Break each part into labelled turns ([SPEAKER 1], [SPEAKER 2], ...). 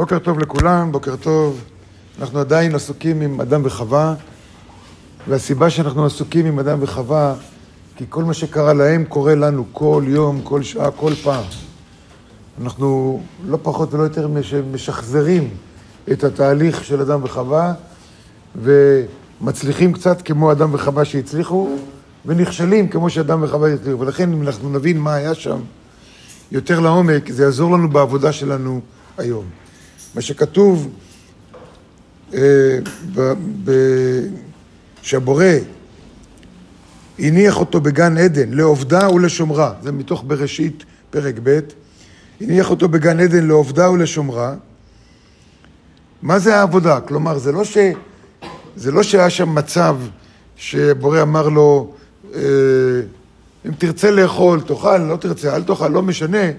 [SPEAKER 1] בוקר טוב לכולם, בוקר טוב. אנחנו עדיין עסוקים עם אדם וחווה, והסיבה שאנחנו עסוקים עם אדם וחווה, כי כל מה שקרה להם קורה לנו כל יום, כל שעה, כל פעם. אנחנו לא פחות ולא יותר משחזרים את התהליך של אדם וחווה, ומצליחים קצת כמו אדם וחווה שהצליחו, ונכשלים כמו שאדם וחווה הצליחו. ולכן אם אנחנו נבין מה היה שם יותר לעומק, זה יעזור לנו בעבודה שלנו היום. מה שכתוב, אה, ב, ב, שהבורא הניח אותו בגן עדן לעובדה ולשומרה, זה מתוך בראשית פרק ב', הניח אותו בגן עדן לעובדה ולשומרה. מה זה העבודה? כלומר, זה לא, ש... זה לא שהיה שם מצב שבורא אמר לו, אה, אם תרצה לאכול, תאכל, לא תרצה, אל תאכל, לא משנה,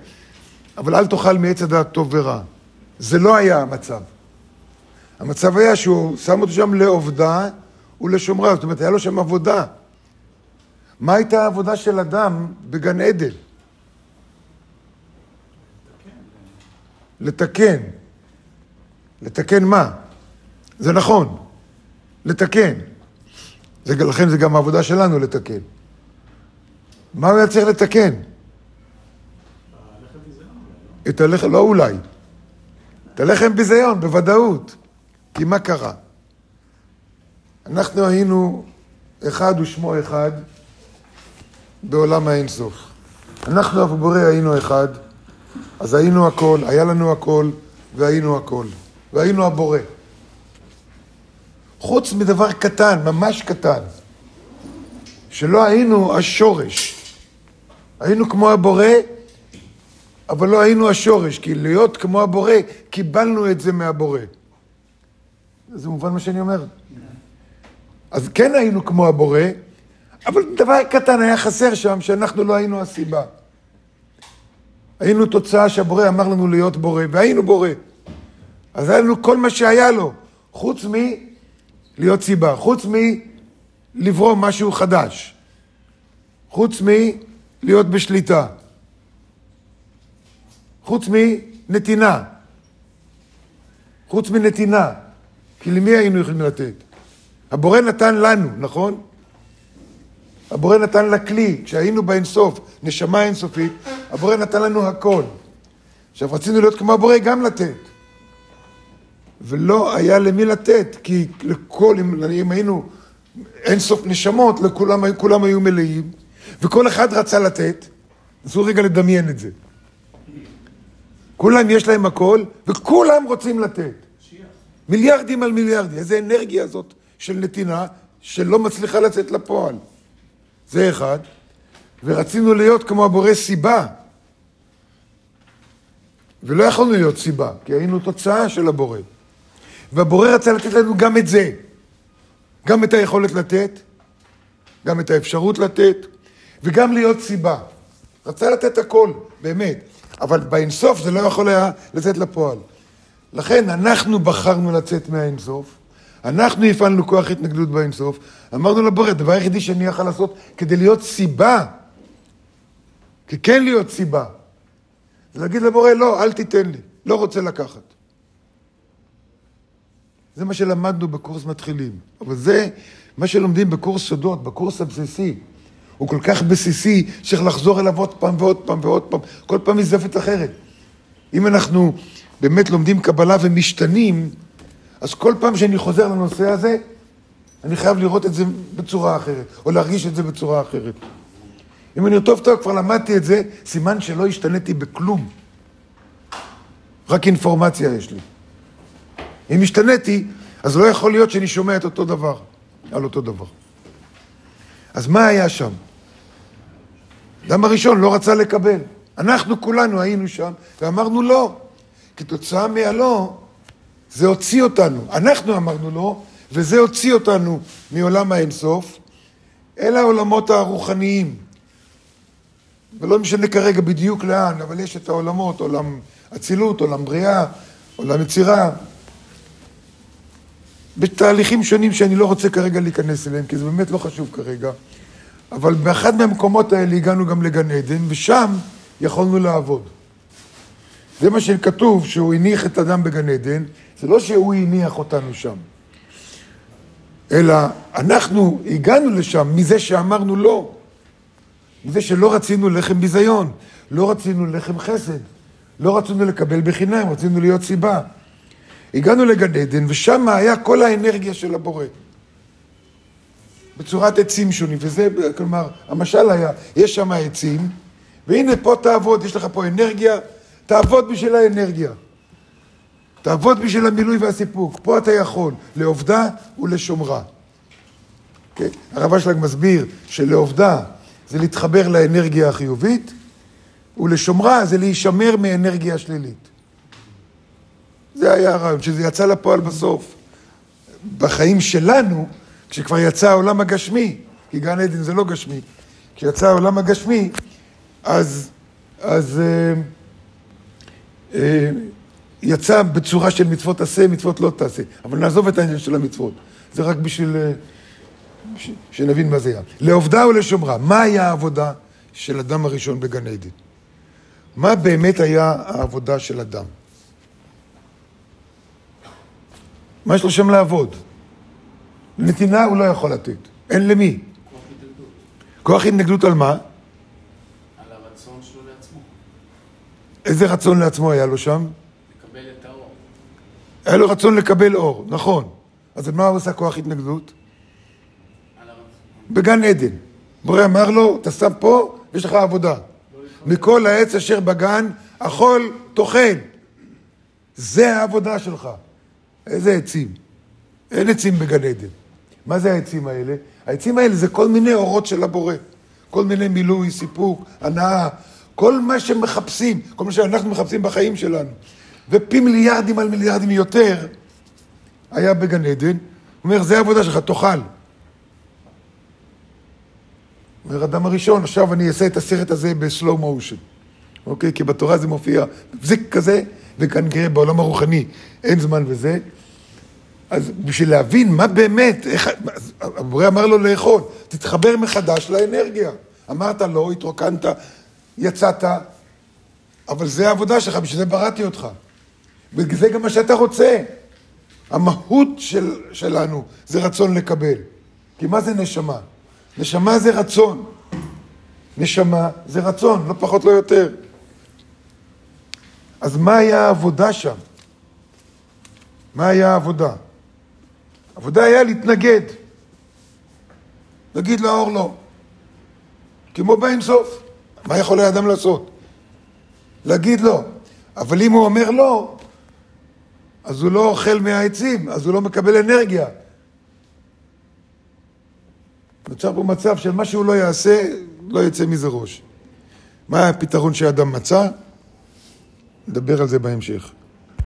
[SPEAKER 1] אבל אל תאכל מעץ הדעת טוב ורע. זה לא היה המצב. המצב היה שהוא שם אותו שם לעובדה ולשומרה, זאת אומרת, היה לו שם עבודה. מה הייתה העבודה של אדם בגן עדן? לתקן. לתקן מה? זה נכון, לתקן. זה, לכן זה גם העבודה שלנו לתקן. מה הוא היה צריך לתקן? את הלחם, לא אולי. את הלחם ביזיון, בוודאות. כי מה קרה? אנחנו היינו אחד ושמו אחד בעולם האינסוף. אנחנו אף בורא היינו אחד, אז היינו הכל, היה לנו הכל, והיינו הכל. והיינו הבורא. חוץ מדבר קטן, ממש קטן, שלא היינו השורש. היינו כמו הבורא, אבל לא היינו השורש, כי להיות כמו הבורא, קיבלנו את זה מהבורא. זה מובן מה שאני אומר? אז כן היינו כמו הבורא, אבל דבר קטן היה חסר שם, שאנחנו לא היינו הסיבה. היינו תוצאה שהבורא אמר לנו להיות בורא, והיינו בורא. אז היה לנו כל מה שהיה לו, חוץ מלהיות סיבה, חוץ מלברוא משהו חדש, חוץ מלהיות בשליטה. חוץ מנתינה. חוץ מנתינה. כי למי היינו יכולים לתת? הבורא נתן לנו, נכון? הבורא נתן לכלי, כשהיינו באינסוף, נשמה אינסופית, הבורא נתן לנו הכל. עכשיו רצינו להיות כמו הבורא גם לתת. ולא היה למי לתת, כי לכל, אם, אם היינו אינסוף נשמות, לכולם כולם היו מלאים, וכל אחד רצה לתת, אסור רגע לדמיין את זה. כולם יש להם הכל, וכולם רוצים לתת. מיליארדים על מיליארדים. איזה אנרגיה הזאת של נתינה, שלא מצליחה לצאת לפועל. זה אחד. ורצינו להיות כמו הבורא סיבה. ולא יכולנו להיות סיבה, כי היינו תוצאה של הבורא. והבורא רצה לתת לנו גם את זה. גם את היכולת לתת, גם את האפשרות לתת, וגם להיות סיבה. רצה לתת הכל, באמת. אבל באינסוף זה לא יכול היה לצאת לפועל. לכן אנחנו בחרנו לצאת מהאינסוף, אנחנו הפעלנו כוח התנגדות באינסוף, אמרנו לבורא, הדבר היחידי שאני יכול לעשות כדי להיות סיבה, כי כן להיות סיבה, זה להגיד לבורא, לא, אל תיתן לי, לא רוצה לקחת. זה מה שלמדנו בקורס מתחילים, אבל זה מה שלומדים בקורס סודות, בקורס הבסיסי. הוא כל כך בסיסי, צריך לחזור אליו עוד פעם ועוד פעם ועוד פעם, כל פעם מזווית אחרת. אם אנחנו באמת לומדים קבלה ומשתנים, אז כל פעם שאני חוזר לנושא הזה, אני חייב לראות את זה בצורה אחרת, או להרגיש את זה בצורה אחרת. אם אני טוב טוב, כבר למדתי את זה, סימן שלא השתניתי בכלום. רק אינפורמציה יש לי. אם השתניתי, אז לא יכול להיות שאני שומע את אותו דבר, על אותו דבר. אז מה היה שם? אדם הראשון לא רצה לקבל. אנחנו כולנו היינו שם ואמרנו לא. כתוצאה מהלא, זה הוציא אותנו. אנחנו אמרנו לא, וזה הוציא אותנו מעולם האינסוף אל העולמות הרוחניים. ולא משנה כרגע בדיוק לאן, אבל יש את העולמות, עולם אצילות, עולם בריאה, עולם יצירה. בתהליכים שונים שאני לא רוצה כרגע להיכנס אליהם, כי זה באמת לא חשוב כרגע. אבל באחד מהמקומות האלה הגענו גם לגן עדן, ושם יכולנו לעבוד. זה מה שכתוב, שהוא הניח את אדם בגן עדן, זה לא שהוא הניח אותנו שם, אלא אנחנו הגענו לשם מזה שאמרנו לא, מזה שלא רצינו לחם ביזיון, לא רצינו לחם חסד, לא רצינו לקבל בחינם, רצינו להיות סיבה. הגענו לגן עדן, ושם היה כל האנרגיה של הבורא. בצורת עצים שונים, וזה, כלומר, המשל היה, יש שם עצים, והנה פה תעבוד, יש לך פה אנרגיה, תעבוד בשביל האנרגיה. תעבוד בשביל המילוי והסיפוק. פה אתה יכול, לעובדה ולשומרה. Okay? אוקיי? הרב אשלג מסביר שלעובדה זה להתחבר לאנרגיה החיובית, ולשומרה זה להישמר מאנרגיה שלילית. זה היה הרעיון, שזה יצא לפועל בסוף. בחיים שלנו, כשכבר יצא העולם הגשמי, כי גן עדן זה לא גשמי, כשיצא העולם הגשמי, אז, אז אה, אה, יצא בצורה של מצוות עשה, מצוות לא תעשה. אבל נעזוב את העניין של המצוות. זה רק בשביל אה, ש, שנבין מה זה היה. לעובדה ולשומרה, מה היה העבודה של אדם הראשון בגן עדן? מה באמת היה העבודה של אדם? מה יש לו שם לעבוד? נתינה הוא לא יכול לתת. אין למי. כוח התנגדות. כוח התנגדות על מה? על
[SPEAKER 2] הרצון שלו לעצמו.
[SPEAKER 1] איזה רצון לעצמו היה לו שם?
[SPEAKER 2] לקבל את האור.
[SPEAKER 1] היה לו רצון לקבל אור, נכון. אז מה הוא עושה כוח התנגדות? בגן עדן. בורא אמר לו, אתה שם פה, יש לך עבודה. מכל העץ אשר בגן, אכול, טוחן. זה העבודה שלך. איזה עצים? אין עצים בגן עדן. מה זה העצים האלה? העצים האלה זה כל מיני אורות של הבורא. כל מיני מילוי, סיפוק, הנאה, כל מה שמחפשים, כל מה שאנחנו מחפשים בחיים שלנו. ופי מיליארדים על מיליארדים יותר היה בגן עדן. הוא אומר, זה העבודה שלך, תאכל. אומר אדם הראשון, עכשיו אני אעשה את הסרט הזה בסלואו מושן. אוקיי? כי בתורה זה מופיע זיק כזה, וכאן כנראה בעולם הרוחני אין זמן וזה. אז בשביל להבין מה באמת, איך, הבורא אמר לו לאכול, תתחבר מחדש לאנרגיה. אמרת לא, התרוקנת, יצאת, אבל זה העבודה שלך, בשביל זה בראתי אותך. וזה גם מה שאתה רוצה. המהות של, שלנו זה רצון לקבל. כי מה זה נשמה? נשמה זה רצון. נשמה זה רצון, לא פחות, לא יותר. אז מה היה העבודה שם? מה היה העבודה? העבודה היה להתנגד. להגיד לאור לא. כמו באינסוף. מה יכול האדם לעשות? להגיד לא. אבל אם הוא אומר לא, אז הוא לא אוכל מהעצים, אז הוא לא מקבל אנרגיה. נוצר פה מצב של מה שהוא לא יעשה, לא יצא מזה ראש. מה הפתרון שאדם מצא? נדבר על זה בהמשך.